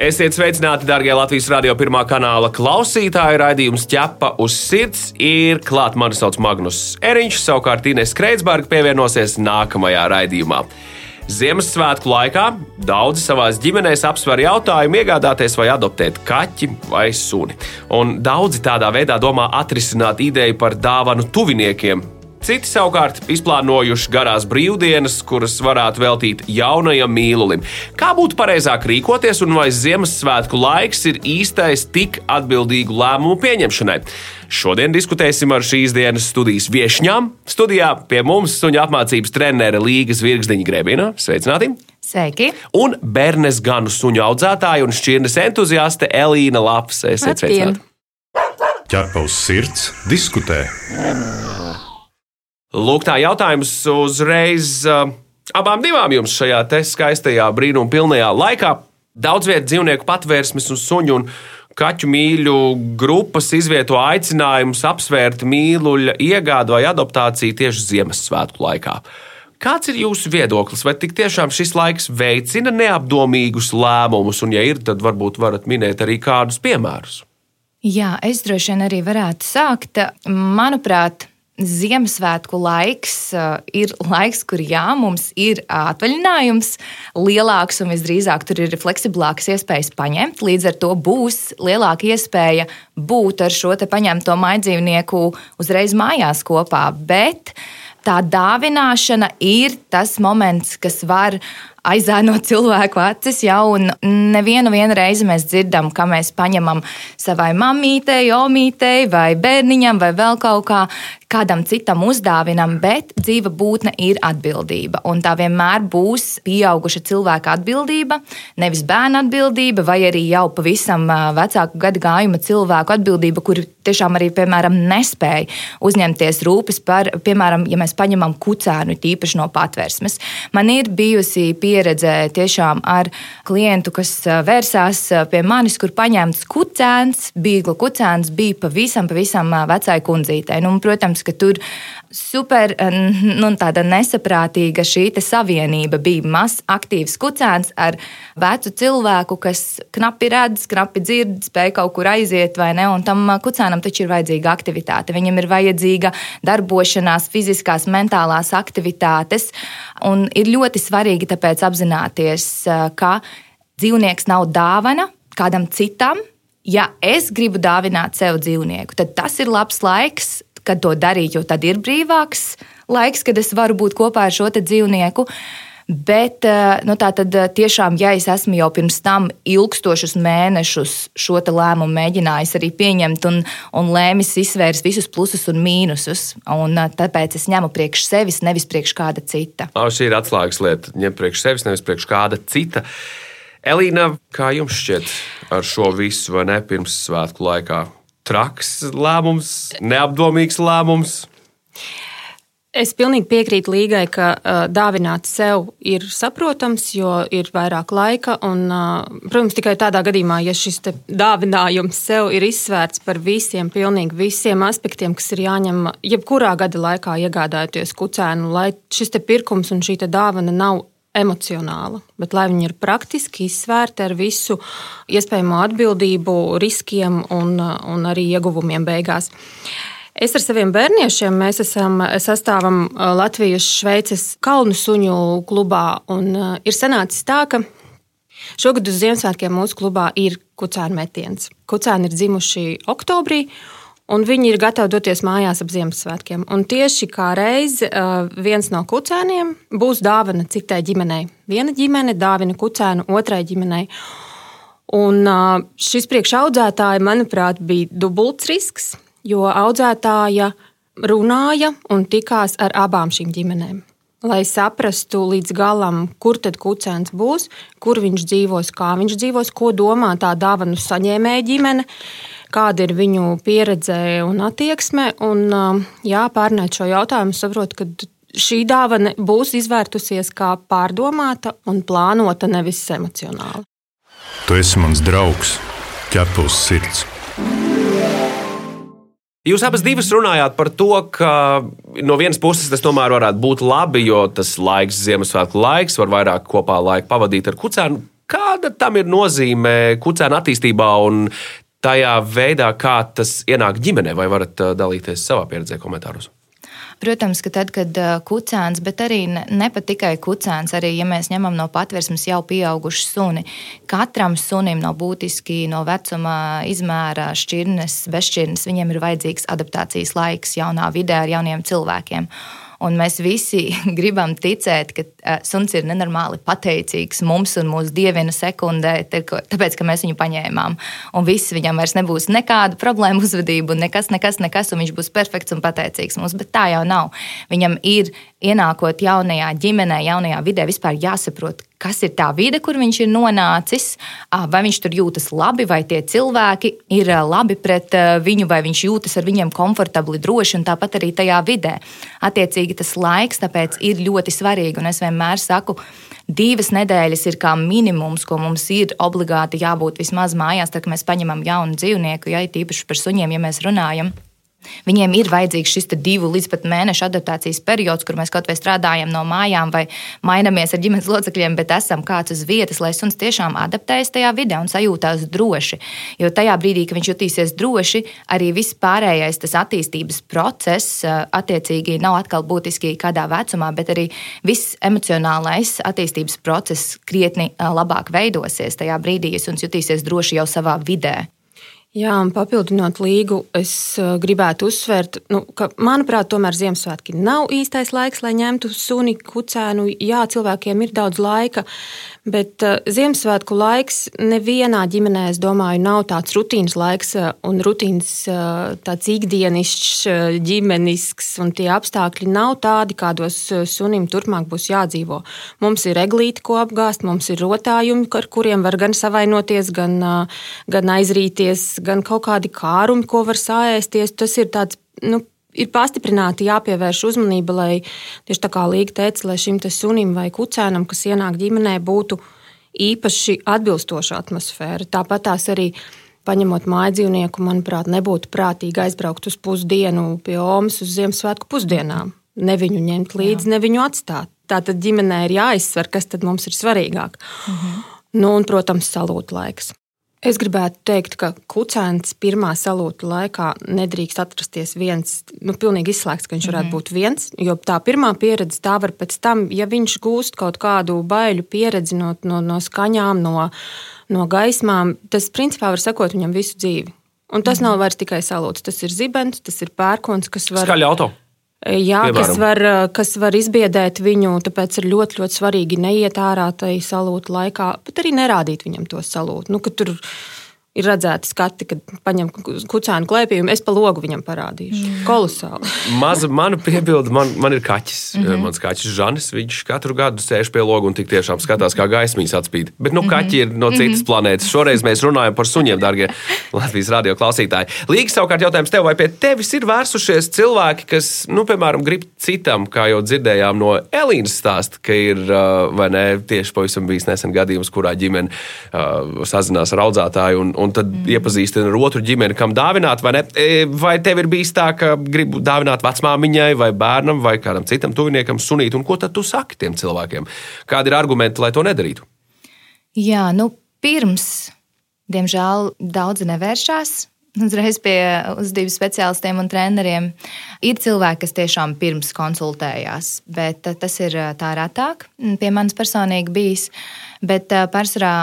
Esiet sveicināti, darbie Latvijas radio pirmā kanāla klausītāji. Raidījums ķepa uz sirds ir klāts. Mani sauc Magnus Eriņš, savukārt Inês Kreitsberga pievienosies nākamajā raidījumā. Ziemassvētku laikā daudzi savā ģimenēs apsver jautājumu, iegādāties vai adoptēt kaķi vai suni. Un daudzi tādā veidā domā atrisināt ideju par dāvanu tuviniekiem, Citi savukārt izplānojuši garās brīvdienas, kuras varētu veltīt jaunajam mīlulim. Kā būtu pareizāk rīkoties, un vai Ziemassvētku laiks ir īstais tik atbildīgu lēmumu pieņemšanai? Šodien diskutēsim ar šīs dienas studijas viesņām. Studijā pie mums suņu apmācības trenere Līgas Virgsdiņa Grebina. Sveicināti! Sveiki! Un Bernes Ganu suņu audzētāja un šķirnes entuziaste Elīna Lapas. Esiet sveicināti! Ķerpa uz sirds, diskutē. Lūk, tā jautājums uzreiz uh, abām divām jums šajā skaistajā brīnuma pilnajā laikā. Daudz vietu dzīvnieku patvērsmes un suņu un kaķu mīļu grupas izvieto aicinājumus apsvērt mīluļa iegādu vai adoptāciju tieši Ziemassvētku laikā. Kāds ir jūsu viedoklis? Vai tik tiešām šis laiks veicina neapdomīgus lēmumus, un, ja ir, tad varbūt varat minēt arī kādus piemērus? Jā, es droši vien arī varētu sākt. Manuprāt, Ziemassvētku laiks uh, ir laiks, kur jā, mums ir atvaļinājums lielāks un visdrīzāk tur ir fleksiblākas iespējas paņemt. Līdz ar to būs lielāka iespēja būt ar šo paņemto maidzīvnieku uzreiz mājās kopā. Bet tā dāvināšana ir tas moments, kas var aizēno cilvēku acis. Ja, nevienu reizi mēs dzirdam, ka mēs paņemam savai mammītei, omītei vai bērniņam vai vēl kaut kā, kādam citam uzdāvinam, bet dzīva būtne ir atbildība. Un tā vienmēr būs pieauguša cilvēka atbildība, nevis bērna atbildība, vai arī jau pavisam vecāku gadu gājuma cilvēku atbildība, kuri tiešām arī, piemēram, nespēja uzņemties rūpes par, piemēram, ja mēs paņemam kucēnu, tīpaši no patvērsmes. Man ir bijusi pieredze tiešām ar klientu, kas vērsās pie manis, kur paņemts kucēns, bīgla kucēns bija pavisam, pavisam vecai kundzītei. Nu, protams, ka tur super nu, nesaprātīga šī savienība bija mazs, aktīvs kucēns ar vecu cilvēku, kas knapi redz, knapi dzird, spēj kaut kur aiziet vai ne. Un tam kucēnam taču ir vajadzīga aktivitāte. Viņam ir vajadzīga darbošanās, fiziskās, mentālās aktivitātes. Un ir ļoti svarīgi tāpēc apzināties, ka dzīvnieks nav dāvana kādam citam, ja es gribu dāvināt sev dzīvnieku, tad tas ir labs laiks kad to darīt, jo tad ir brīvāks laiks, kad es varu būt kopā ar šo dzīvnieku. Bet eh, nu, tā tad eh, tiešām, ja es esmu jau pirms tam ilgstošus mēnešus šo lēmumu mēģinājis arī pieņemt un, un lēmis izsvērt visus plusus un mīnusus, un eh, tāpēc es ņemu priekš sevis, nevis priekš kāda cita. O, šī ir atslēgas lieta. Ņemt priekš sevis, nevis priekš kāda cita. Elīna, kā jums šķiet ar šo visu, vai ne pirms svētku laikā? traks lēmums, neapdomīgs lēmums. Es pilnīgi piekrītu Līgai, ka uh, dāvināt sev ir saprotams, jo ir vairāk laika. Un, uh, protams, tikai tādā gadījumā, ja šis dāvinājums sev ir izsvērts par visiem, pilnīgi visiem aspektiem, kas ir jāņem jebkurā gada laikā, iegādājoties kucēnu, lai šis pirkums un šī dāvana nav emocionāla, bet lai viņi ir praktiski izsvērti ar visu iespējamo atbildību, riskiem un, un arī ieguvumiem beigās. Es ar saviem bērniešiem mēs esam sastāvam Latvijas Šveices kalnu suņu klubā. Ir sanācis tā, ka šogad uz Ziemassvētkiem mūsu klubā ir kucēnu metiens. Kucēni ir dzimuši oktobrī, un viņi ir gatavi doties mājās ap Ziemassvētkiem. Un tieši kā reizi viens no kucēniem būs dāvana citai ģimenei. Viena ģimene dāvina kucēnu otrai ģimenei. Un šis priekšaudzētāja, manuprāt, bija dubults risks, jo audzētāja runāja un tikās ar abām šīm ģimenēm. Lai saprastu līdz galam, kur tad kucēns būs, kur viņš dzīvos, kā viņš dzīvos, ko domā tā dāvanu saņēmēja ģimene, kāda ir viņu pieredze un attieksme. Un, jā, pārnēt šo jautājumu, saprotu, ka šī dāvana būs izvērtusies kā pārdomāta un plānota, nevis emocionāli. Tu esi mans draugs, ķepa uz sirds. Jūs abas divas runājāt par to, ka no vienas puses tas tomēr varētu būt labi, jo tas laiks, Ziemassvētku laiks, var vairāk kopā laika pavadīt ar kucēnu. Kāda tam ir nozīme kucēna attīstībā un tajā veidā, kā tas ienāk ģimenē, vai varat uh, dalīties savā pieredzē komentāros? Protams, ka tad, kad kucēns, bet arī ne pat tikai kucēns, arī ja mēs ņemam no patvērsmes jau pieaugušu suni, katram sunim nav būtiski no vecuma, izmēra, šķirnes, bezšķirnes, viņiem ir vajadzīgs adaptācijas laiks jaunā vidē ar jauniem cilvēkiem. Un mēs visi gribam ticēt, ka uh, suns ir nenormāli pateicīgs mums un mūsu dievina sekundē, tāpēc, ka mēs viņu paņēmām. Un viss viņam vairs nebūs nekāda problēma uzvedība, nekas, nekas, nekas, un viņš būs perfekts un pateicīgs mums. Bet tā jau nav. Viņam ir ienākot jaunajā ģimenē, jaunajā vidē, vispār jāsaprot, kas ir tā vide, kur viņš ir nonācis, vai viņš tur jūtas labi, vai tie cilvēki ir labi pret viņu, vai viņš jūtas ar viņiem komfortabli, droši, un tāpat arī tajā vidē. Attiecīgi tas laiks tāpēc ir ļoti svarīgi, un es vienmēr saku, divas nedēļas ir kā minimums, ko mums ir obligāti jābūt vismaz mājās, tad, kad mēs paņemam jaunu dzīvnieku, ja īpaši par suņiem, ja mēs runājam. Viņiem ir vajadzīgs šis divu līdz pat mēnešu adaptācijas periods, kur mēs kaut vai strādājam no mājām vai mainamies ar ģimenes locekļiem, bet esam kāds uz vietas, lai suns tiešām adaptējas tajā vidē un sajūtās droši. Jo tajā brīdī, kad viņš jutīsies droši, arī viss pārējais tas attīstības process attiecīgi nav atkal būtiski kādā vecumā, bet arī viss emocionālais attīstības process krietni labāk veidosies tajā brīdī, ja suns jutīsies droši jau savā vidē. Jā, un papildinot līgu, es gribētu uzsvērt, nu, ka, manuprāt, tomēr Ziemassvētki nav īstais laiks, lai ņemtu suni, kucēnu. Jā, cilvēkiem ir daudz laika, bet Ziemassvētku laiks nevienā ģimenē, es domāju, nav tāds rutīnas laiks un rutīnas tāds ikdienišķs, ģimenisks, un tie apstākļi nav tādi, kādos sunim turpmāk būs jādzīvo. Mums ir eglīti, ko apgāst, mums ir rotājumi, ar kuriem var gan savainoties, gan, gan aizrīties gan kaut kādi kārumi, ko var sāēsties. Tas ir tāds. Nu, Ir pastiprināti jāpievērš uzmanība, lai tieši tā kā Līga teica, lai šim sunim vai kucēnam, kas ienāk ģimenē, būtu īpaši atbilstoša atmosfēra. Tāpat tās arī paņemot māju dzīvnieku, manuprāt, nebūtu prātīgi aizbraukt uz pusdienu pie Omas uz Ziemassvētku pusdienām. Ne viņu ņemt līdzi, Jā. ne viņu atstāt. Tā tad ģimenē ir jāizsver, kas tad mums ir svarīgāk. Mhm. Nu, un, protams, salūta laiks. Es gribētu teikt, ka kucēns pirmā salūta laikā nedrīkst atrasties viens, nu, pilnīgi izslēgts, ka viņš varētu mm būt viens. Jo tā pirmā pieredze, tā var pēc tam, ja viņš gūst kaut kādu baiļu pieredzi no, no, no skaņām, no, no gaismām, tas principā var sekot viņam visu dzīvi. Un tas mm nav vairs tikai salūts, tas ir zibens, tas ir pērkons, kas var. Skaļi auto. Jā, Piemēram. kas var, kas var izbiedēt viņu, tāpēc ir ļoti, ļoti svarīgi neiet ārā tajā salūta laikā, bet arī nerādīt viņam to salūtu. Nu, tur ir redzēti skati, kad paņem kucēnu klēpījumu. Es pa logu viņam parādīšu. Mm. Kolosāli. Maza mana piebilde, man, man ir kaķis. Mm -hmm. Mans kaķis Žanis, viņš katru gadu sēž pie loga un tik tiešām skatās, kā gaismīs atspīd. Bet nu, kaķi ir no citas mm -hmm. planētas. Šoreiz mēs runājam par suņiem, darbie Latvijas radio klausītāji. Līgs savukārt jautājums tev, vai pie tevis ir vērsušies cilvēki, kas, nu, piemēram, grib citam, kā jau dzirdējām no Elīnas stāsta, ka ir, vai ne, tieši pavisam bijis nesen gadījums, kurā ģimene uh, sazinās ar audzētāju un, un tad mm. iepazīstina ar otru ģimeni, kam dāvināt, vai ne? E, vai tev ir bijis tā, ka gribu dāvināt vecmāmiņai, vai bērnam, vai kādam citam tuviniekam sunīt, un ko tad tu saki tiem cilvēkiem? Kādi ir argumenti, lai to nedarītu? Jā, nu, pirms, diemžēl, daudzi nevēršās uzreiz pie uzvedības speciālistiem un treneriem. Ir cilvēki, kas tiešām pirms konsultējās, bet tas ir tā retāk. Pie manis personīgi bijis. Bet pārsvarā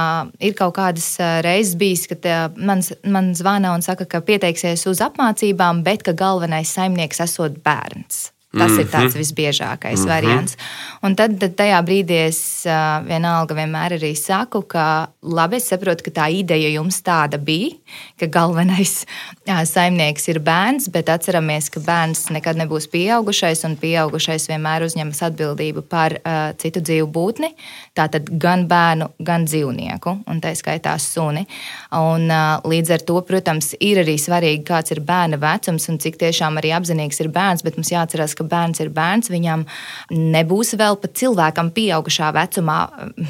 ir kaut kādas reizes bijis, kad man, man zvana un saka, ka pieteiksies uz apmācībām, bet ka galvenais saimnieks esot bērns. Tas mm -hmm. ir tāds mhm. visbiežākais mm -hmm. variants. Un tad, tad tajā brīdī es vienalga vienmēr arī saku, ka labi, es saprotu, ka tā ideja jums tāda bija, ka galvenais uh, saimnieks ir bērns, bet atceramies, ka bērns nekad nebūs pieaugušais, un pieaugušais vienmēr uzņemas atbildību par uh, citu dzīvu būtni. Tātad gan bērnu, gan dzīvnieku, un tā skaitā suni. Un, uh, līdz ar to, protams, ir arī svarīgi, kāds ir bērna vecums un cik tiešām arī apzinīgs ir bērns, bet mums jāatcerās, ka bērns ir bērns, viņam nebūs vēl pat cilvēkam pieaugušā vecumā.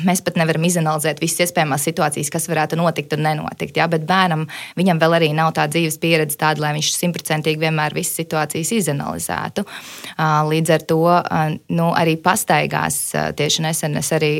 Mēs pat nevaram izanalizēt visas iespējamās situācijas, kas varētu notikt un nenotikt. Ja? Bet bērnam viņam vēl arī nav tā dzīves pieredze tāda, lai viņš simtprocentīgi vienmēr visas situācijas izanalizētu. Līdz ar to nu, arī pastaigās tieši nesen es arī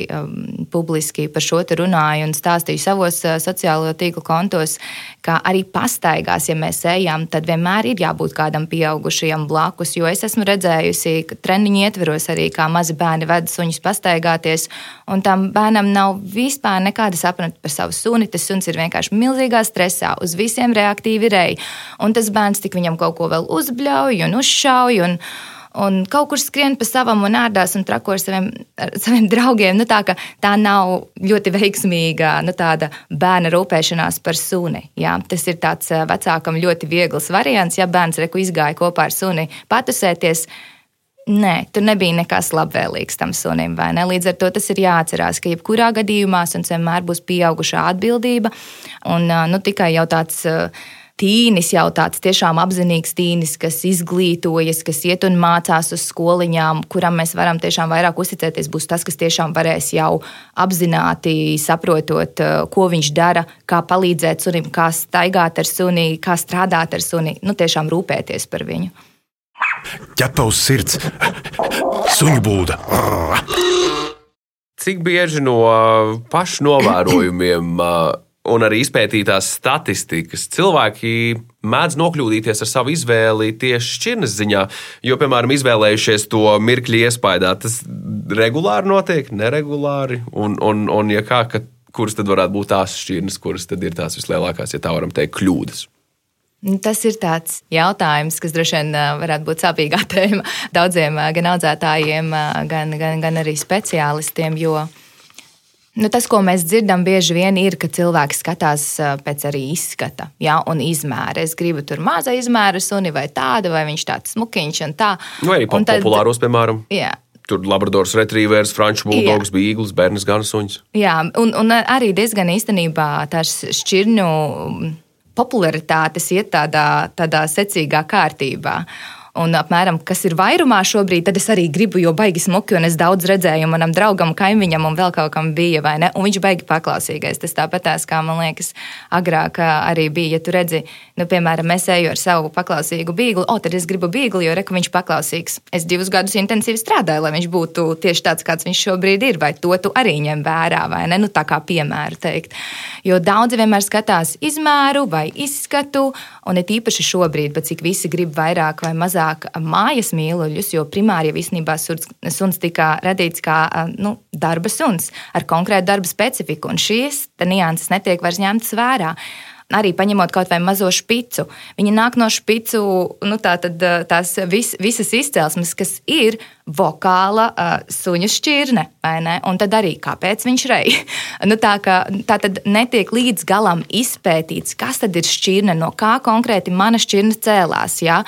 publiski par šo runāju un stāstīju savos sociālo tīklu kontos, ka arī pastaigās, ja mēs ejam, tad vienmēr ir jābūt kādam pieaugušajam blakus. Jo es esmu redzējusi, ka treniņu ietveros arī kā mazi bērni ved suņus pastaigāties, un tam bērnam nav vispār nekāda sapņota par savu suni. Tas suns ir vienkārši milzīgā stresā, uz visiem reaktīvi rej. Un tas bērns tik viņam kaut ko vēl uzbļauj un uzšauj. Un, un kaut kur skrien pa savam un ārdās un trako ar saviem, ar saviem draugiem. Nu, tā, tā nav ļoti veiksmīga nu, bērna rūpēšanās par suni. Jā. Tas ir tāds vecākam ļoti viegls variants. Ja bērns reku izgāja kopā ar suni patusēties, Nē, tur nebija nekas labvēlīgs tam sunim. Līdz ar to tas ir jāatcerās, ka jebkurā gadījumā suns vienmēr būs pieaugušā atbildība. Un nu, tikai jau tāds uh, tīnis jau tāds tiešām apzinīgs tīnis, kas izglītojas, kas iet un mācās uz skoliņām, kuram mēs varam tiešām vairāk uzticēties, būs tas, kas tiešām varēs jau apzināti saprotot, eh, ko viņš dara, kā palīdzēt sunim, kā staigāt ar suni, kā strādāt ar suni, nu tiešām rūpēties par viņu. Ķepa uz sirds, suņu būda. Cik bieži no pašu novērojumiem un arī izpētītās statistikas, cilvēki mēdz nokļūdīties ar savu izvēli tieši šķirnes ziņā. Jo, piemēram, izvēlējušies to mirkli iespējā, tas regulāri notiek, neregulāri. Un, un, un ja kā, ka, kuras tad varētu būt tās šķirnes, kuras tad ir tās vislielākās, ja tā varam teikt, kļūdas? Tas ir tāds jautājums, kas droši vien varētu būt sāpīgā tēma daudziem gan audzētājiem, gan, gan, gan arī speciālistiem. Jo Nu, tas, ko mēs dzirdam, bieži vien ir, ka cilvēks skatās pēc arī izskata ja, un izmēra. Es gribu tur maza izmēra suni vai tādu, vai viņš tāds smukiņš un tā. Vai arī tad, populāros, piemēram. Jā. Tur Labradors, Retrievers, Franču buldogs, Bīgls, Bērns Gansuņš. Jā, un, un arī diezgan īstenībā tās šķirņu popularitātes iet tādā, tādā secīgā kārtībā un apmēram kas ir vairumā šobrīd, tad es arī gribu, jo baigi smuki, un es daudz redzēju manam draugam, kaimiņam un vēl kaut kam bija, vai ne? Un viņš baigi paklausīgais. Tas tāpatās, kā man liekas, agrāk arī bija. Ja tu redzi, nu, piemēram, es eju ar savu paklausīgu bīglu, o, tad es gribu bīglu, jo reku viņš paklausīgs. Es divus gadus intensīvi strādāju, lai viņš būtu tieši tāds, kāds viņš šobrīd ir, vai to tu arī ņem vērā, vai ne? Nu, tā kā piemēru teikt. Jo daudzi vienmēr skatās izmēru vai izskatu, un it īpaši šobrīd, bet cik visi grib vairāk vai mazāk vairāk mājas mīluļus, jo primāri jau īstenībā suns tika radīts kā nu, darba suns ar konkrētu darba specifiku, un šīs nianses netiek vairs ņemtas vērā arī paņemot kaut vai mazo špicu. Viņi nāk no špicu, nu, tā tad, tās vis, visas izcelsmes, kas ir vokāla uh, suņu šķirne, vai ne? Un tad arī kāpēc viņš rej. nu, tā, ka, tā tad netiek līdz galam izpētīts, kas tad ir šķirne, no kā konkrēti mana šķirne cēlās. Ja?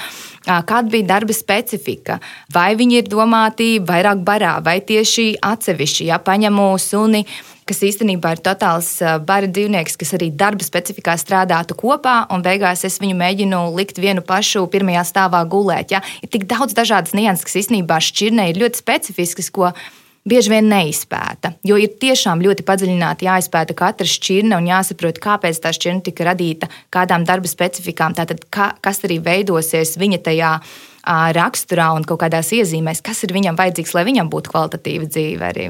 Kāda bija darba specifika, vai viņi ir domāti vairāk barā, vai tieši atsevišķi, ja paņemu suni kas īstenībā ir totāls bara dzīvnieks, kas arī darba specifikā strādātu kopā, un beigās es viņu mēģinu likt vienu pašu pirmajā stāvā gulēt. Ja? Ir tik daudz dažādas nianses, kas īstenībā šķirnē ir ļoti specifiskas, ko bieži vien neizpēta. Jo ir tiešām ļoti padziļināti jāizpēta katra šķirne un jāsaprot, kāpēc tā šķirne tika radīta, kādām darba specifikām, tātad, kā, kas arī veidosies viņa tajā raksturā un kaut kādās iezīmēs, kas ir viņam vajadzīgs, lai viņam būtu kvalitatīva dzīve arī.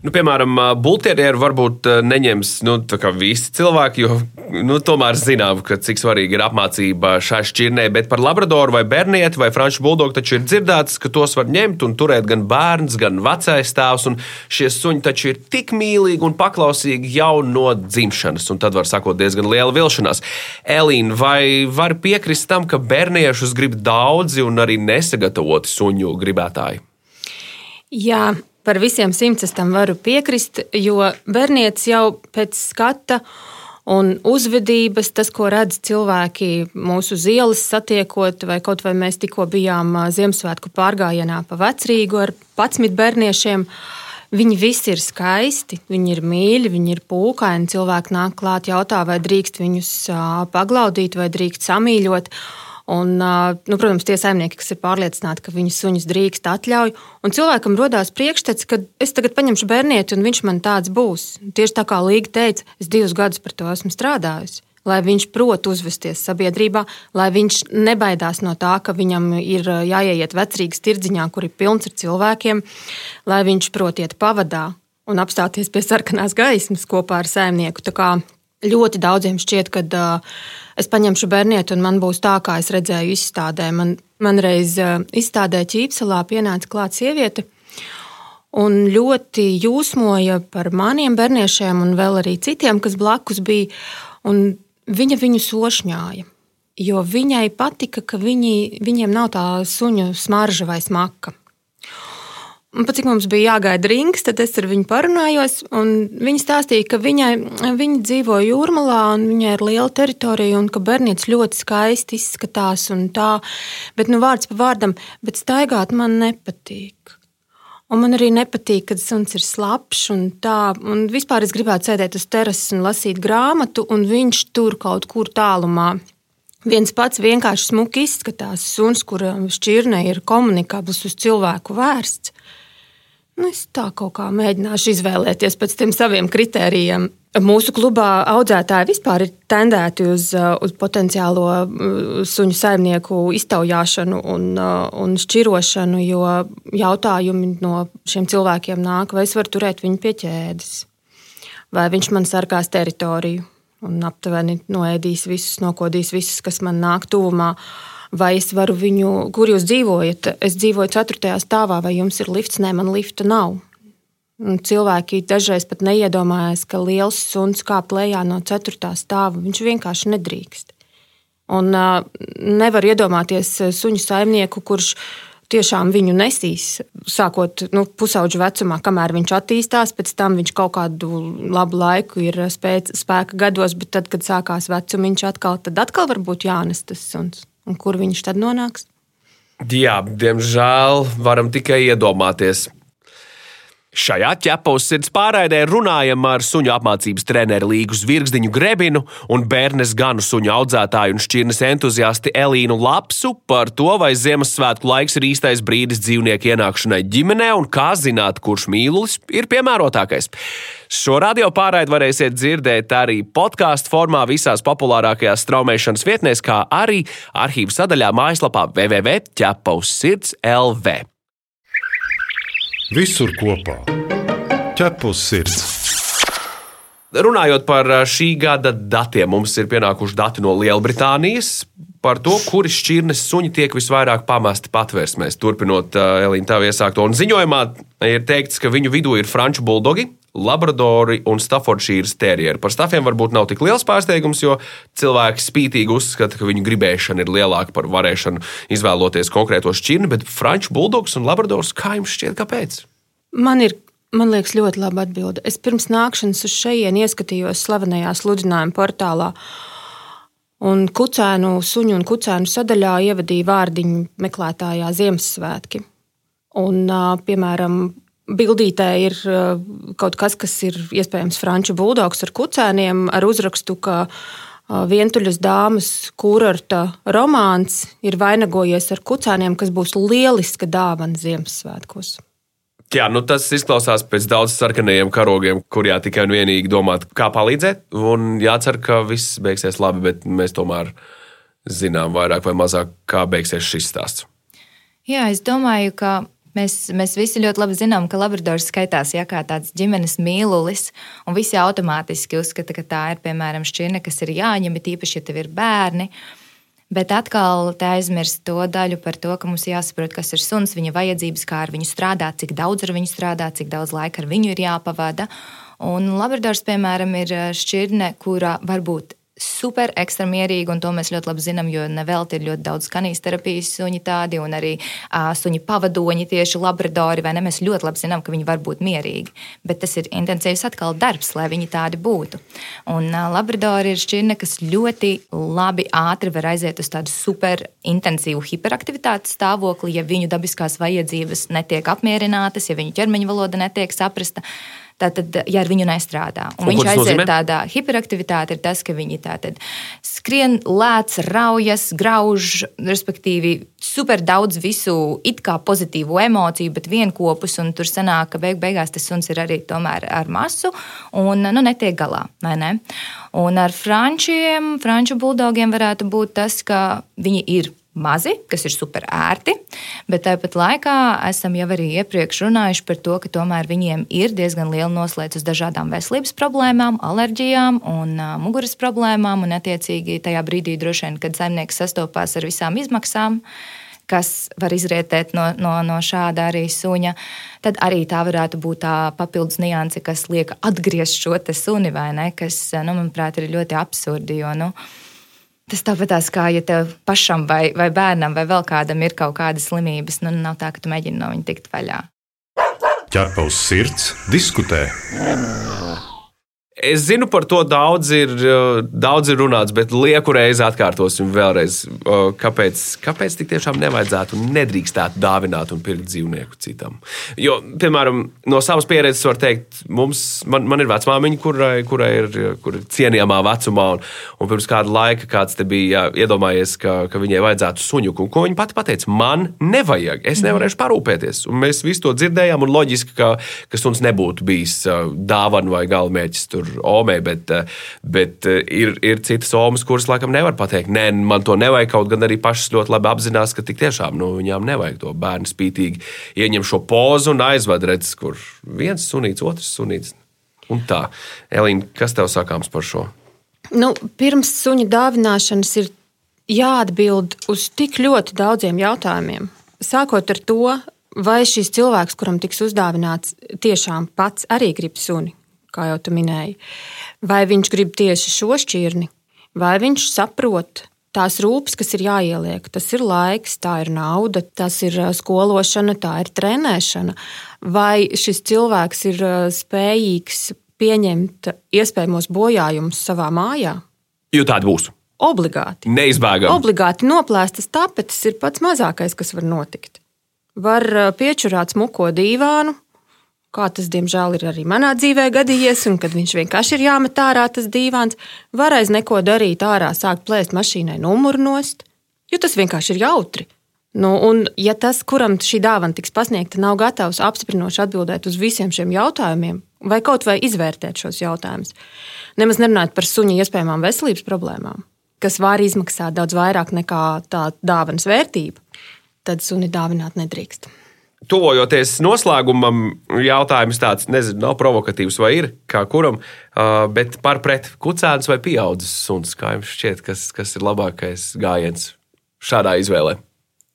Nu, piemēram, buļbuļsaktas varbūt neņems nu, visi cilvēki, jo nu, tomēr zinām, cik svarīga ir apmācība šai šķirnē. Bet par labradoru vai bērnieti vai franču buldogu taču ir dzirdēts, ka tos var ņemt un turēt gan bērns, gan vecais tēvs. Šie suņi taču ir tik mīlīgi un paklausīgi jau no dzimšanas, un tad var sakot diezgan liela vilšanās. Elīna, vai var piekrist tam, ka bērniešus grib daudzi un arī nesagatavoti suņu gribētāji? Jā, par visiem simts es tam varu piekrist, jo bērnietis jau pēc skata un uzvedības, tas, ko redz cilvēki mūsu ielas satiekot, vai kaut vai mēs tikko bijām Ziemassvētku pārgājienā pa vecrīgu ar 11 bērniešiem. Viņi visi ir skaisti, viņi ir mīļi, viņi ir pūkaini. Cilvēki nāk klāt, jautā, vai drīkst viņus paglaudīt, vai drīkst samīļot. Un, nu, protams, tie saimnieki, kas ir pārliecināti, ka viņu suņus drīkst atļauj, un cilvēkam radās priekšstats, ka es tagad paņemšu bērnieti, un viņš man tāds būs. Tieši tā kā Līga teica, es divus gadus par to esmu strādājusi. Lai viņš prot uzvesties sabiedrībā, lai viņš nebaidās no tā, ka viņam ir jāiet vecrīgas tirdziņā, kur ir pilns ar cilvēkiem, lai viņš prot iet pavadā un apstāties pie sarkanās gaismas kopā ar saimnieku. Tā kā ļoti daudziem šķiet, ka uh, es paņemšu bērnieti, un man būs tā, kā es redzēju izstādē. Man, man reiz izstādē Čīpselā pienāca klāt sieviete. Un ļoti jūsmoja par maniem bērniešiem, un vēl arī citiem, kas blakus bija. Viņa viņu sošņāja, jo viņai patika, ka viņi, viņiem nav tā suņu smarža vai smaka. Un pat cik mums bija jāgaida rings, tad es ar viņu parunājos. Viņa stāstīja, ka viņai, viņa dzīvo jūrmalā un viņai ir liela teritorija un ka bērnītis ļoti skaisti izskatās tā. Bet nu, vārds pa vārdam, bet staigāt man nepatīk. Un man arī nepatīk, kad suns ir slapjš un tā. Un vispār es gribētu sēdēt uz terases un lasīt grāmatu, un viņš tur kaut kur tālumā. Viens pats vienkārši smuki izskatās. Suns, kuram šķirne ir komunikabls uz cilvēku vērsts. Nu, es tā kaut kā mēģināšu izvēlēties pēc tiem saviem kritērijiem. Mūsu klubā audzētāji vispār ir tendēti uz, uz potenciālo uh, suņu saimnieku iztaujāšanu un, uh, un šķirošanu, jo jautājumi no šiem cilvēkiem nāk, vai es varu turēt viņu pie ķēdes, vai viņš man sargās teritoriju un aptuveni noēdīs visus, nokodīs visus, kas man nāk tuvumā. Uh, vai es varu viņu, kur jūs dzīvojat? Es dzīvoju 4. stāvā, vai jums ir lifts? Nē, man lifta nav. Cilvēki dažreiz pat neiedomājas, ka liels suns kāp lejā no 4. stāva. Viņš vienkārši nedrīkst. Un uh, nevar iedomāties suņu saimnieku, kurš tiešām viņu nesīs, sākot nu, pusauģu vecumā, kamēr viņš attīstās. Pēc tam viņš kaut kādu labu laiku ir spēc, spēka gados, bet tad, kad sākās vecums, atkal, tad atkal var būt jānes tas suns. Un kur viņš tad nonāks? Jā, diemžēl varam tikai iedomāties. Šajā ķepa uz sirds pārraidē runājam ar suņu apmācības treneru Līgu Zvirgzdiņu Grebinu un bērnes ganu suņu audzētāju un šķirnes entuziasti Elīnu Lapsu par to, vai Ziemassvētku laiks ir īstais brīdis dzīvnieku ienākšanai ģimenē un kā zināt, kurš mīlulis ir piemērotākais. Šo radio pārraidi varēsiet dzirdēt arī podkāstu formā visās populārākajās straumēšanas vietnēs, kā arī arhīvu sadaļā mājaslapā www.ķepauzsirds LV. Visur kopā - ķepus sirds. Runājot par šī gada datiem, mums ir pienākuši dati no Lielbritānijas par to, kuri šķirnes suņi tiek visvairāk pamesti patvērsmēs. Turpinot Elīna tā iesākto, un ziņojumā ir teikts, ka viņu vidū ir franču buldogi, Labradori un Staffordshīras terrieri. Par stafiem varbūt nav tik liels pārsteigums, jo cilvēki spītīgi uzskata, ka viņu gribēšana ir lielāka par varēšanu izvēloties konkrēto šķirni, bet franču buldogs un labradors kā jums šķiet, kāpēc? Man ir Man liekas, ļoti laba atbilde. Es pirms nākšanas uz šejienu ieskatījos slavenajā sludinājuma portālā. Un kucēnu, suņu un kucēnu sadaļā ievadīja vārdiņu meklētājā Ziemassvētki. Un, piemēram, Bildītē ir uh, kaut kas, kas ir iespējams franču buldogs ar kucēniem, ar uzrakstu, ka uh, vientuļas dāmas kurorta romāns ir vainagojies ar kucēniem, kas būs lieliska dāvana Ziemassvētkos. Jā, nu tas izklausās pēc daudziem sarkanajiem karogiem, kuriem tikai un vienīgi domāt, kā palīdzēt. Un jācer, ka viss beigsies labi, bet mēs tomēr zinām vairāk vai mazāk, kā beigsies šis stāsts. Jā, es domāju, ka Mēs, mēs visi ļoti labi zinām, ka Labradors skaitās ja, kā tāds ģimenes mīlulis, un visi automātiski uzskata, ka tā ir piemēram šķirne, kas ir jāņem, it īpaši, ja tev ir bērni. Bet atkal te aizmirst to daļu par to, ka mums jāsaprot, kas ir suns, viņa vajadzības, kā ar viņu strādāt, cik daudz ar viņu strādāt, cik daudz laika ar viņu ir jāpavada. Un Labradors, piemēram, ir šķirne, kura varbūt super ekstra mierīgi, un to mēs ļoti labi zinām, jo nevelti ir ļoti daudz skanijas terapijas suņi tādi, un arī uh, suņi pavadoņi, tieši labradori, vai ne? Mēs ļoti labi zinām, ka viņi var būt mierīgi, bet tas ir intensīvs atkal darbs, lai viņi tādi būtu. Un uh, labradori ir šķirne, kas ļoti labi, ātri var aiziet uz tādu super intensīvu hiperaktivitātes stāvokli, ja viņu dabiskās vajadzības netiek apmierinātas, ja viņu ķermeņa valoda netiek saprasta. Tātad, ja ar viņu nestrādā, un, Un viņš aiziet tādā hiperaktivitāte, ir tas, ka viņi tātad skrien, lēc, raujas, grauž, respektīvi, super daudz visu it kā pozitīvu emociju, bet vienopus, un tur sanāk, ka beig beigās tas suns ir arī tomēr ar masu un nu, netiek galā. Ne? Un ar frančiem, franču buldogiem varētu būt tas, ka viņi ir mazi, kas ir super ērti, bet tāpat laikā esam jau arī iepriekš runājuši par to, ka tomēr viņiem ir diezgan liela noslēdz uz dažādām veselības problēmām, alerģijām un muguras problēmām, un attiecīgi tajā brīdī droši vien, kad saimnieks sastopās ar visām izmaksām, kas var izrietēt no, no, no šāda arī suņa, tad arī tā varētu būt tā papildus nianse, kas liek atgriezt šo suni, vai ne, kas, nu, manuprāt, ir ļoti absurdi, jo, nu, Tas tāpat kā, ja tev pašam vai, vai bērnam vai vēl kādam ir kaut kādas slimības, nu nav tā, ka tu mēģini no viņa tikt vaļā. Ķerpa uz sirds, diskutē. Es zinu, par to daudz ir, daudz ir runāts, bet lieku reizi atkārtosim vēlreiz. Kāpēc, kāpēc tik tiešām nevajadzētu un nedrīkstētu dāvināt un pirkt dzīvnieku citam? Jo, piemēram, no savas pieredzes var teikt, mums, man, man ir vecmāmiņa, kurai, kurai ir, kur ir cienījamā vecumā, un, un pirms kāda laika kāds te bija jā, iedomājies, ka, ka viņai vajadzētu suņuku. Un ko viņa pati pateica? Man nevajag, es nevarēšu parūpēties. Un mēs visi to dzirdējām, un loģiski, ka, ka suns nebūtu bijis dāvana vai galamērķis tur omē, bet, uh, bet uh, ir, ir citas omas, kuras laikam nevar pateikt, nē, man to nevajag. Kaut gan arī pašas ļoti labi apzinās, ka tik tiešām nu, viņām nevajag to bērnu spītīgi ieņem šo pozu un aizved redzes, kur viens sunīts, otrs sunīts. Un tā, Elīna, kas tev sakāms par šo? Nu, pirms suņa dāvināšanas ir jāatbild uz tik ļoti daudziem jautājumiem. Sākot ar to, vai šis cilvēks, kuram tiks uzdāvināts, tiešām pats arī grib suni, kā jau tu minēji, vai viņš grib tieši šo šķirni, vai viņš saprot. Tās rūpes, kas ir jāieliek, tas ir laiks, tā ir nauda, tas ir skološana, tā ir trenēšana. Vai šis cilvēks ir spējīgs pieņemt iespējamos bojājumus savā mājā? Jo tāda būs. Obligāti. Neizbēgami. Obligāti noplēstas tapetes ir pats mazākais, kas var notikt. Var piečurāt smuko dīvānu, kā tas, diemžēl, ir arī manā dzīvē gadījies, un kad viņš vienkārši ir jāmet ārā tas dīvāns, var aiz neko darīt ārā, sākt plēst mašīnai numuru nost, jo tas vienkārši ir jautri. Nu, un, ja tas, kuram šī dāvana tiks pasniegta, nav gatavs apstiprinoši atbildēt uz visiem šiem jautājumiem, vai kaut vai izvērtēt šos jautājumus, nemaz nerunājot par suņa iespējamām veselības problēmām, kas var izmaksāt daudz vairāk nekā tā dāvanas vērtība, tad suni dāvināt nedrīkst. Tuvojoties noslēgumam, jautājums tāds, nezinu, nav provokatīvs vai ir, kā kuram, bet par pret kucēns vai pieaudzis suns, kā jums šķiet, kas, kas ir labākais gājiens šādā izvēlē?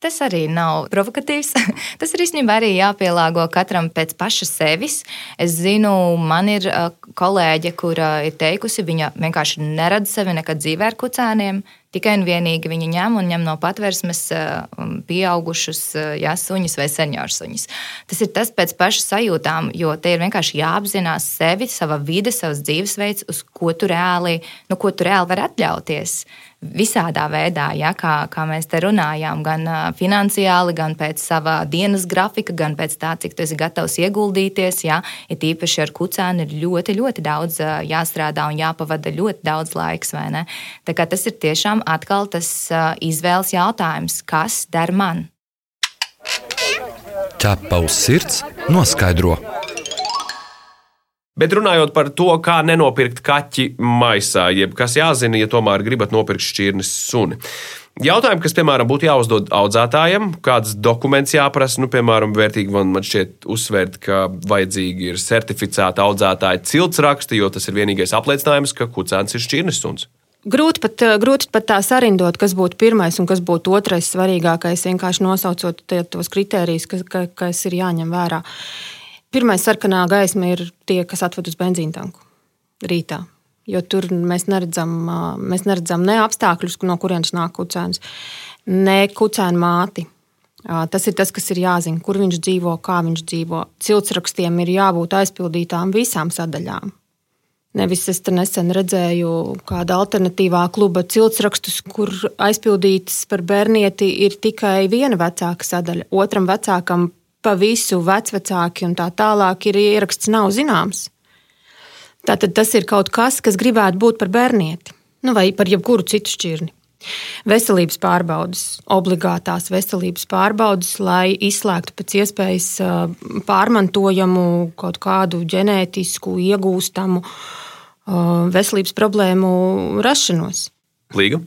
Tas arī nav provokatīvs. Tas ir īstenībā arī jāpielāgo katram pēc paša sevis. Es zinu, man ir kolēģe, kura ir teikusi, viņa vienkārši neredz sevi nekad dzīvē ar kucēniem. Tikai un vienīgi viņi ņem un ņem no patvērsmes uh, pieaugušus uh, jā, suņus vai seniorsuņus. Tas ir tas pēc paša sajūtām, jo te ir vienkārši jāapzinās sevi, sava vide, savs dzīvesveids, uz ko tu reāli, nu, ko tu reāli vari atļauties visādā veidā, ja, kā, kā mēs te runājām, gan uh, finansiāli, gan pēc sava dienas grafika, gan pēc tā, cik tu esi gatavs ieguldīties. Ja, ir tīpaši ar kucēnu ir ļoti, ļoti daudz jāstrādā un jāpavada ļoti daudz laiks. tas ir tiešām atkal tas izvēles jautājums, kas der man. Ķepa uz sirds noskaidro. Bet runājot par to, kā nenopirkt kaķi maisā, jeb kas jāzina, ja tomēr gribat nopirkt šķirnes suni. Jautājumi, kas, piemēram, būtu jāuzdod audzētājiem, kāds dokuments jāprasa, nu, piemēram, vērtīgi man, man šķiet uzsvērt, ka vajadzīgi ir certificēta audzētāja ciltsraksti, jo tas ir vienīgais apliecinājums, ka kucēns ir šķirnes suns. Grūti pat, grūti pat tā sarindot, kas būtu pirmais un kas būtu otrais svarīgākais, vienkārši nosaucot tie, tos kritērijus, kas, ka- kas ir jāņem vērā. Pirmais sarkanā gaisma ir tie, kas atved uz benzīna tanku rītā. Jo tur mēs neredzam, mēs neredzam ne apstākļus, no kurienes nāk kucēns, ne kucēna māti. Tas ir tas, kas ir jāzina, kur viņš dzīvo, kā viņš dzīvo. Ciltsrakstiem ir jābūt aizpildītām visām sadaļām. Nevis es nesen redzēju kādu alternatīvā kluba ciltsrakstus, kur aizpildīts par bērnieti ir tikai viena vecāka sadaļa. Otram vecākam pa visu vecvecāki un tā tālāk ir ieraksts nav zināms. Tātad tas ir kaut kas, kas gribētu būt par bērnieti, nu vai par jebkuru citu šķirni. Veselības pārbaudes, obligātās veselības pārbaudes, lai izslēgtu pēc iespējas pārmantojamu, kaut kādu ģenētisku, iegūstamu veselības problēmu rašanos. Līga.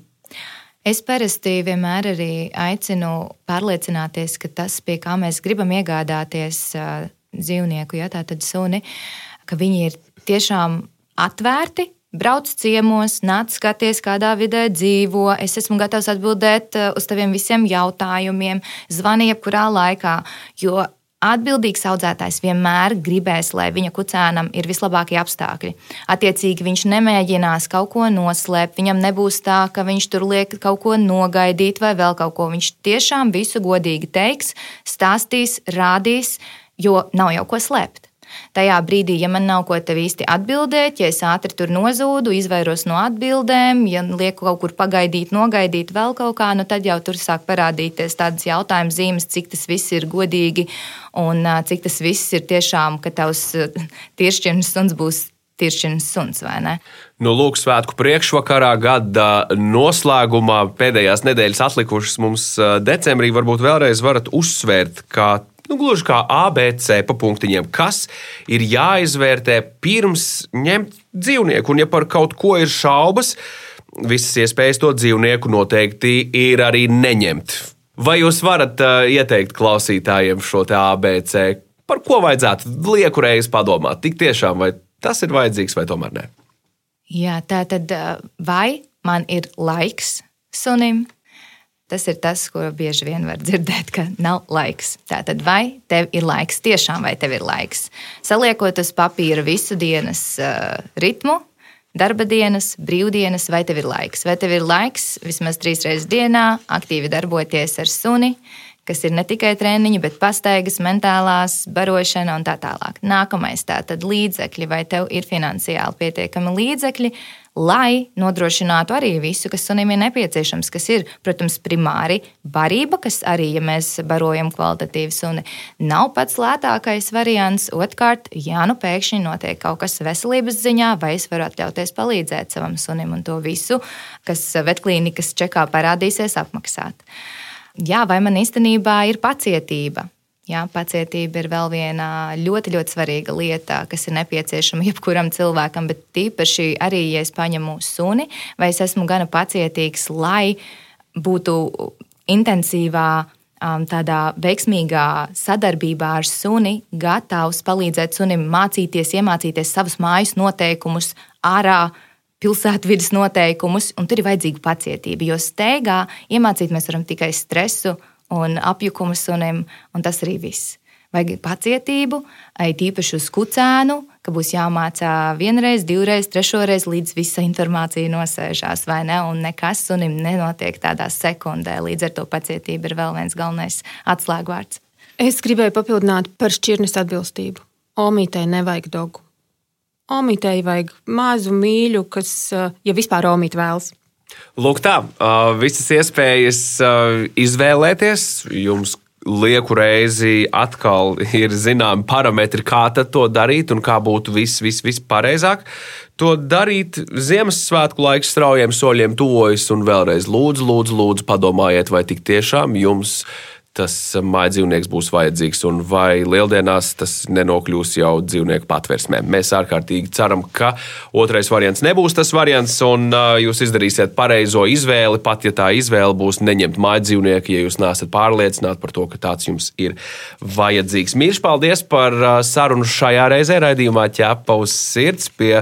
Es parasti vienmēr arī aicinu pārliecināties, ka tas, pie kā mēs gribam iegādāties dzīvnieku, ja tā tad suni, ka viņi ir tiešām atvērti Brauc ciemos, nāc skaties, kādā vidē dzīvo. Es esmu gatavs atbildēt uh, uz taviem visiem jautājumiem, zvani jebkurā laikā. Jo Atbildīgs audzētājs vienmēr gribēs, lai viņa kucēnam ir vislabākie apstākļi. Attiecīgi, viņš nemēģinās kaut ko noslēpt, viņam nebūs tā, ka viņš tur liek kaut ko nogaidīt vai vēl kaut ko. Viņš tiešām visu godīgi teiks, stāstīs, rādīs, jo nav jau ko slēpt. Tajā brīdī, ja man nav ko te īsti atbildēt, ja es ātri tur nozūdu, izvairos no atbildēm, ja lieku kaut kur pagaidīt, nogaidīt vēl kaut kā, nu tad jau tur sāk parādīties tādas jautājuma zīmes, cik tas viss ir godīgi un cik tas viss ir tiešām, ka tavs tiršķiņš suns būs tiršķiņas suns, vai ne? Nu, lūk, svētku priekšvakarā, gada noslēgumā, pēdējās nedēļas atlikušas mums decembrī, varbūt vēlreiz varat uzsvērt, kā nu, gluži kā ABC pa punktiņiem, kas ir jāizvērtē pirms ņemt dzīvnieku. Un, ja par kaut ko ir šaubas, visas iespējas to dzīvnieku noteikti ir arī neņemt. Vai jūs varat uh, ieteikt klausītājiem šo ABC, par ko vajadzētu lieku reizi padomāt? Tik tiešām, vai tas ir vajadzīgs vai tomēr nē? Jā, tā tad vai man ir laiks sunim, Tas ir tas, ko bieži vien var dzirdēt, ka nav laiks. Tātad, vai tev ir laiks, tiešām vai tev ir laiks? Saliekot uz papīra visu dienas uh, ritmu, darba dienas, brīvdienas, vai tev ir laiks? Vai tev ir laiks vismaz trīs reizes dienā aktīvi darboties ar suni, kas ir ne tikai treniņi, bet pastaigas, mentālās, barošana un tā tālāk. Nākamais tā tad līdzekļi, vai tev ir finansiāli pietiekami līdzekļi, lai nodrošinātu arī visu, kas sunim ir nepieciešams, kas ir, protams, primāri barība, kas arī, ja mēs barojam kvalitatīvu suni, nav pats lētākais variants. Otkārt, ja nu pēkšņi notiek kaut kas veselības ziņā, vai es varu atļauties palīdzēt savam sunim un to visu, kas vetklīnikas čekā parādīsies, apmaksāt. Jā, vai man īstenībā ir pacietība? Jā, pacietība ir vēl viena ļoti, ļoti svarīga lieta, kas ir nepieciešama jebkuram cilvēkam, bet tīpaši arī, ja es paņemu suni, vai es esmu gana pacietīgs, lai būtu intensīvā, um, tādā veiksmīgā sadarbībā ar suni, gatavs palīdzēt sunim mācīties, iemācīties savus mājas noteikumus ārā pilsētvidas noteikumus, un tur ir vajadzīga pacietība. Jo steigā iemācīt mēs varam tikai stresu un apjukumu sunim, un tas arī viss. Vajag pacietību, it īpaši uz kucēnu, ka būs jāmācā vienreiz, divreiz, trešoreiz, līdz visa informācija nosēžās, vai ne? Un nekas sunim nenotiek tādā sekundē. Līdz ar to pacietība ir vēl viens galvenais atslēgvārds. Es gribēju papildināt par šķirnes atbilstību. Omītei nevajag dogu. Omītei vajag mazu mīļu, kas, ja vispār omīt vēlas. Lūk, tā, visas iespējas izvēlēties. Jums lieku reizi atkal ir zināmi parametri, kā to darīt un kā būtu viss, viss, viss pareizāk. To darīt Ziemassvētku laiks straujiem soļiem tuvojas un vēlreiz lūdzu, lūdzu, lūdzu padomājiet, vai tik tiešām jums ir tas mājdzīvnieks būs vajadzīgs, un vai lieldienās tas nenokļūs jau dzīvnieku patversmē. Mēs ārkārtīgi ceram, ka otrais variants nebūs tas variants, un uh, jūs izdarīsiet pareizo izvēli, pat ja tā izvēle būs neņemt mājdzīvnieku, ja jūs neesat pārliecināti par to, ka tāds jums ir vajadzīgs. Mīļš, paldies par uh, sarunu šajā reizē raidījumā ķepa uz sirds. Pie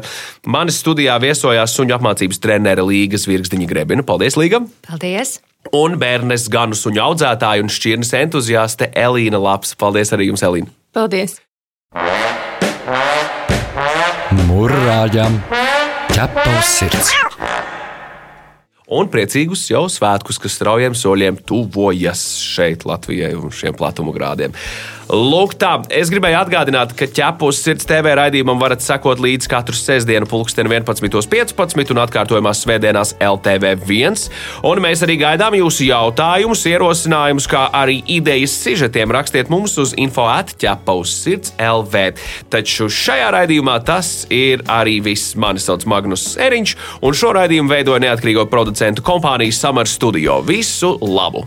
manis studijā viesojās suņu apmācības trenere Līgas Virkstiņa Grebina. Paldies, Līga! Paldies! Un bērnes ganu suņu audzētāja un šķirnes entuziaste Elīna Laps. Paldies arī jums, Elīna! Paldies! Murrājam! ķepa uz sirds. Un priecīgus jau svētkus, kas straujiem soļiem tuvojas šeit, Latvijai, un šiem platuma grādiem. Lūk, tā, es gribēju atgādināt, ka ķepus sirds TV raidījumam varat sekot līdz katru sestdienu, pulksten 11.15 un atkārtojumās svētdienās LTV1. Un mēs arī gaidām jūsu jautājumus, ierosinājumus, kā arī idejas sižetiem. Rakstiet mums uz info atķepa uz sirds LV. Taču šajā raidījumā tas ir arī viss. Mani sauc Magnus Eriņš, un šo raidījumu veidoja neatkarīgo producentu kompānija Summer Studio. Visu labu!